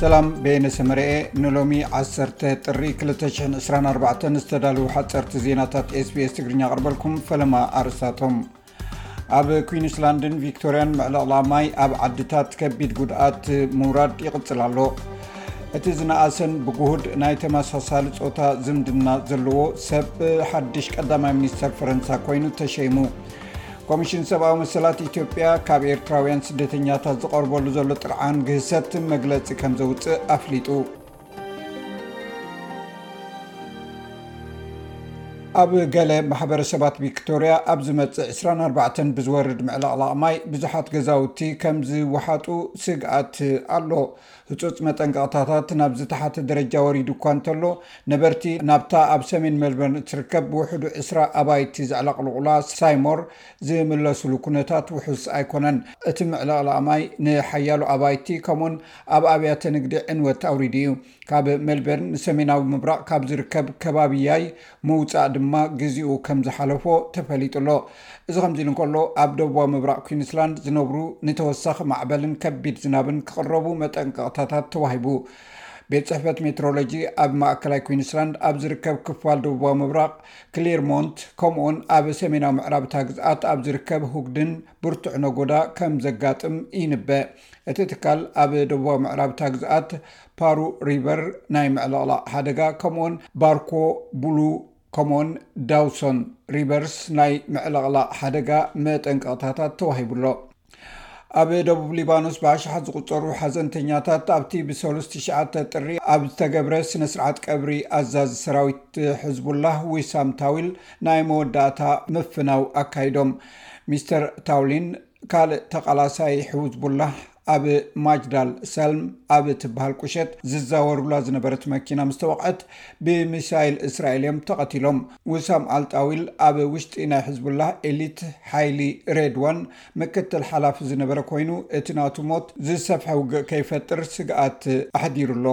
ሰላም ቤነ ሰመረኤ ንሎሚ 1ሰተ ጥሪ 224 ዝተዳልዉ ሓፀርቲ ዜናታት ስbs ትግርኛ ኣቕርበልኩም ፈለማ ኣርስታቶም ኣብ ኩንስላንድን ቪክቶርያን ምዕለቕላ ማይ ኣብ ዓድታት ከቢድ ጉድኣት ምውራድ ይቕፅል ኣሎ እቲ ዝነኣሰን ብጉሁድ ናይ ተመሳሳሊ ፆታ ዝምድና ዘለዎ ሰብ ሓድሽ ቀዳማይ ሚኒስተር ፈረንሳ ኮይኑ ተሸይሙ ኮሚሽን ሰብኣዊ መሰላት ኢትዮጵያ ካብ ኤርትራውያን ስደተኛታት ዝቐርበሉ ዘሎ ጥርዓን ግህሰት መግለፂ ከም ዘውፅእ ኣፍሊጡ ኣብ ገለ ማሕበረሰባት ቪክቶርያ ኣብ ዝመፅእ 24 ብዝወርድ ምዕለቕላቕ ማይ ብዙሓት ገዛውቲ ከም ዝወሓጡ ስግኣት ኣሎ ህጹጽ መጠንቀቕታታት ናብ ዝተሓተ ደረጃ ወሪዱ እኳ እንተሎ፣ ነበርቲ ናብታ ኣብ ሰሜን ሜልበርን እትርከብ ብውሕዱ ዕስራ ኣባይቲ ዘዕለቕልቑላ ሳይሞር ዝምለሱሉ ኩነታት ውሑስ ኣይኮነን። እቲ ምዕልቕላቕ ማይ ንሓያሎ ኣባይቲ ከምኡውን ኣብ ኣብያተ ንግዲ ዕንወት ኣውሪዱ እዩ። ካብ ሜልበርን ንሰሜናዊ ምብራቕ ካብ ዝርከብ ከባቢ ያይ ምውጻእ ድማ ግዜኡ ከም ዝሓለፎ ተፈሊጡ ኣሎ። እዚ ከምዚ ኢሉ እንከሎ፣ ኣብ ደቡባዊ ምብራቕ ኲንስላንድ ዝነብሩ ንተወሳኺ ማዕበልን ከቢድ ዝናብን ክቕረቡ መጠንቀቕታታት ተዋሂቡ። ቤት ጽሕፈት ሜትሮሎጂ ኣብ ማእከላይ ኲንስላንድ ኣብ ዝርከብ ክፋል ደቡባዊ ምብራቕ ክሊርሞንት ከምኡውን ኣብ ሰሜናዊ ምዕራብ እታ ግዝኣት ኣብ ዝርከብ ሁግድን ብርቱዕ ነጎዳ ከም ዘጋጥም ይንበ። እቲ ትካል ኣብ ደቡባዊ ምዕራብ እታ ግዝኣት ፓሩ ሪቨር ናይ ምዕልቕላቕ ሓደጋ ከምኡውን ባርኮ ቡሉ ከምኡውን ዳውሶን ሪቨርስ ናይ ምዕልቕላቕ ሓደጋ መጠንቀቕታታት ተዋሂቡ ኣሎ። ኣብ ደቡብ ሊባኖስ ብኣሽሓት ዝቁፀሩ ሓዘንተኛታት ኣብቲ ብሰሉስ ትሽዓተ ጥሪ ኣብ ዝተገብረ ስነ ስርዓት ቀብሪ ኣዛዚ ሰራዊት ሕዝቡላህ ዊሳም ታዊል ናይ መወዳእታ ምፍናው ኣካይዶም። ሚስተር ታውሊን ካልእ ተቓላሳይ ሕውዝቡላህ ኣብ ማጅዳል ሰልም ኣብ ትበሃል ቁሸት ዝዛወሩላ ዝነበረት መኪና ምስ ተወቕዐት ብሚሳይል እስራኤል እዮም ተቐቲሎም። ውሳም ኣልጣዊል ኣብ ውሽጢ ናይ ሕዝቡላህ ኤሊት ሓይሊ ሬድዋን ምክትል ሓላፊ ዝነበረ ኮይኑ እቲ ናቱ ሞት ዝሰፍሐ ውግእ ከይፈጥር ስግኣት ኣሕዲሩ ኣሎ።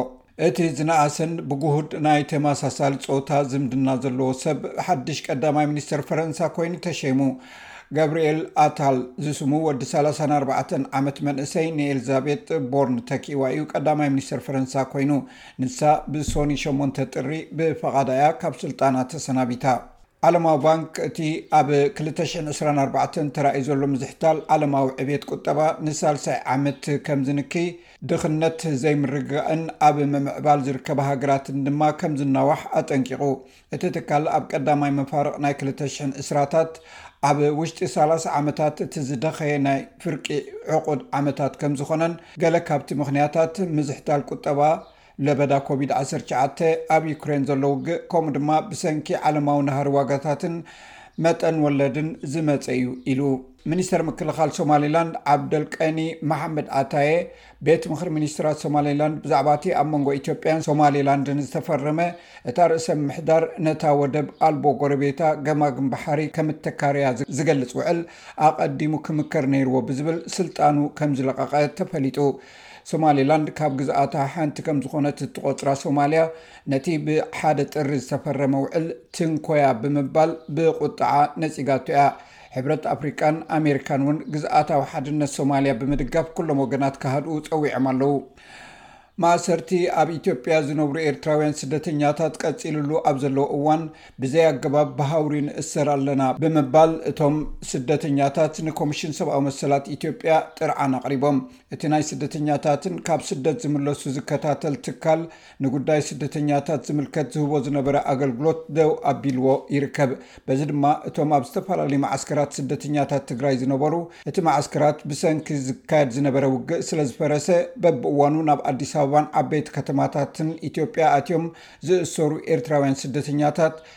እቲ ዝነኣሰን ብጉሁድ ናይ ተመሳሳሊ ፆታ ዝምድና ዘለዎ ሰብ ሓድሽ ቀዳማይ ሚኒስተር ፈረንሳ ኮይኑ ተሸይሙ። ገብርኤል ኣታል ዝስሙ ወዲ ሰላሳን ኣርባዕተን ዓመት መንእሰይ ንኤልዛቤጥ ቦርን ተኪእዋ እዩ ቀዳማይ ሚኒስተር ፈረንሳ ኮይኑ። ንሳ ብሶኒ ሸሞንተ ጥሪ ብፈቓዳ እያ ካብ ስልጣና ተሰናቢታ። ዓለማዊ ባንክ እቲ ኣብ ክልተ ሽሕን ዕስራን ኣርባዕተን ተራእዩ ዘሎ ምዝሕታል ዓለማዊ ዕብየት ቁጠባ ንሳልሳይ ዓመት ከምዝንክይ ድኽነት፣ ዘይምርግጋእን ኣብ ምምዕባል ዝርከባ ሃገራትን ድማ ከም ዝናዋሕ ኣጠንቂቑ። እቲ ትካል ኣብ ቀዳማይ መፋርቕ ናይ ክልተ ሽሕን ዕስራታት ኣብ ውሽጢ ሰላሳ ዓመታት እቲ ዝደኸየ ናይ ፍርቂ ዕቑድ ዓመታት ከም ዝኾነን ገለ ካብቲ ምኽንያታት ምዝሕታል ቁጠባ፣ ለበዳ ኮቪድ ዓሰርተ ትሽዓተ፣ ኣብ ዩክሬን ዘሎ ውግእ ከምኡ ድማ ብሰንኪ ዓለማዊ ናህሪ ዋጋታትን መጠን ወለድን ዝመፀ እዩ ኢሉ። ሚኒስተር ምክልኻል ሶማሌላንድ ዓብደልቀኒ መሓመድ ኣታየ፣ ቤት ምኽሪ ሚኒስትራት ሶማሌላንድ ብዛዕባ እቲ ኣብ መንጎ ኢትዮጵያን ሶማሌላንድን ዝተፈረመ እታ ርእሰ ምምሕዳር ነታ ወደብ ኣልቦ ጎረቤታ ገማግም ባሕሪ ከም እተካርያ ዝገልፅ ውዕል ኣቐዲሙ ክምከር ነይርዎ ብዝብል ስልጣኑ ከም ዝለቐቐ ተፈሊጡ። ሶማሊላንድ ካብ ግዝኣታ ሓንቲ ከም ዝኾነት እትቖጽራ ሶማልያ፣ ነቲ ብ ሓደ ጥሪ ዝተፈረመ ውዕል ትንኮያ ብምባል ብቑጥዓ ነጺጋቶ እያ። ሕብረት ኣፍሪቃን ኣሜሪካን እውን ግዝኣታዊ ሓድነት ሶማልያ ብምድጋፍ ኩሎም ወገናት ክሃድኡ ጸዊዖም ኣለዉ። ማእሰርቲ ኣብ ኢትዮጵያ ዝነብሩ ኤርትራውያን ስደተኛታት ቀጺልሉ ኣብ ዘሎ እዋን ብዘይ ኣገባብ ብሃውሪ ንእሰር ኣለና ብምባል እቶም ስደተኛታት ንኮምሽን ሰብኣዊ መሰላት ኢትዮጵያ ጥርዓን ኣቕሪቦም። እቲ ናይ ስደተኛታትን ካብ ስደት ዝምለሱ ዝከታተል ትካል ንጉዳይ ስደተኛታት ዝምልከት ዝህቦ ዝነበረ ኣገልግሎት ደው ኣቢልዎ ይርከብ። በዚ ድማ እቶም ኣብ ዝተፈላለዩ መዓስከራት ስደተኛታት ትግራይ ዝነበሩ እቲ መዓስከራት ብሰንኪ ዝካየድ ዝነበረ ውግእ ስለዝፈረሰ በብእዋኑ ናብ ኣዲስ ኣበባን ዓበይቲ ከተማታትን ኢትዮጵያ ኣትዮም ዝእሰሩ ኤርትራውያን ስደተኛታት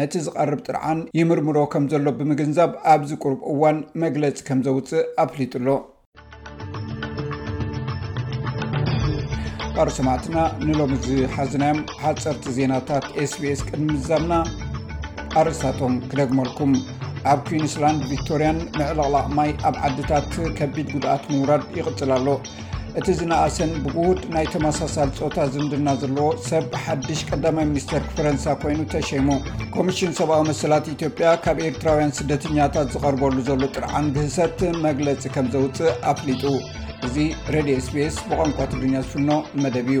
ነቲ ዝቐርብ ጥርዓን ይምርምሮ ከም ዘሎ ብምግንዛብ ኣብዚ ቁሩብ እዋን መግለጺ ከም ዘውጽእ ኣፍሊጡ ኣሎ። ኣርሰማዕትና ንሎሚ ዝሓዝናዮም ሓፀርቲ ዜናታት ኤስቢስ ቅድሚ ምዛምና ኣርስታቶም ክደግመልኩም ኣብ ኩንስላንድ ቪክቶርያን ምዕልቕላቕ ማይ ኣብ ዓድታት ከቢድ ጉድኣት ምውራድ ይቕፅል ኣሎ እቲ ዝነኣሰን ብግሁድ ናይ ተመሳሳሊ ፆታ ዝምድና ዘለዎ ሰብ ሓድሽ ቀዳማይ ሚኒስተር ፈረንሳ ኮይኑ ተሸይሙ ኮሚሽን ሰብኣዊ መሰላት ኢትዮጵያ ካብ ኤርትራውያን ስደተኛታት ዝቐርበሉ ዘሎ ጥርዓን ግህሰት መግለፂ ከም ዘውፅእ ኣፍሊጡ እዚ ረድዮ ስፔስ ብቋንቋ ትግርኛ ዝፍኖ መደብ እዩ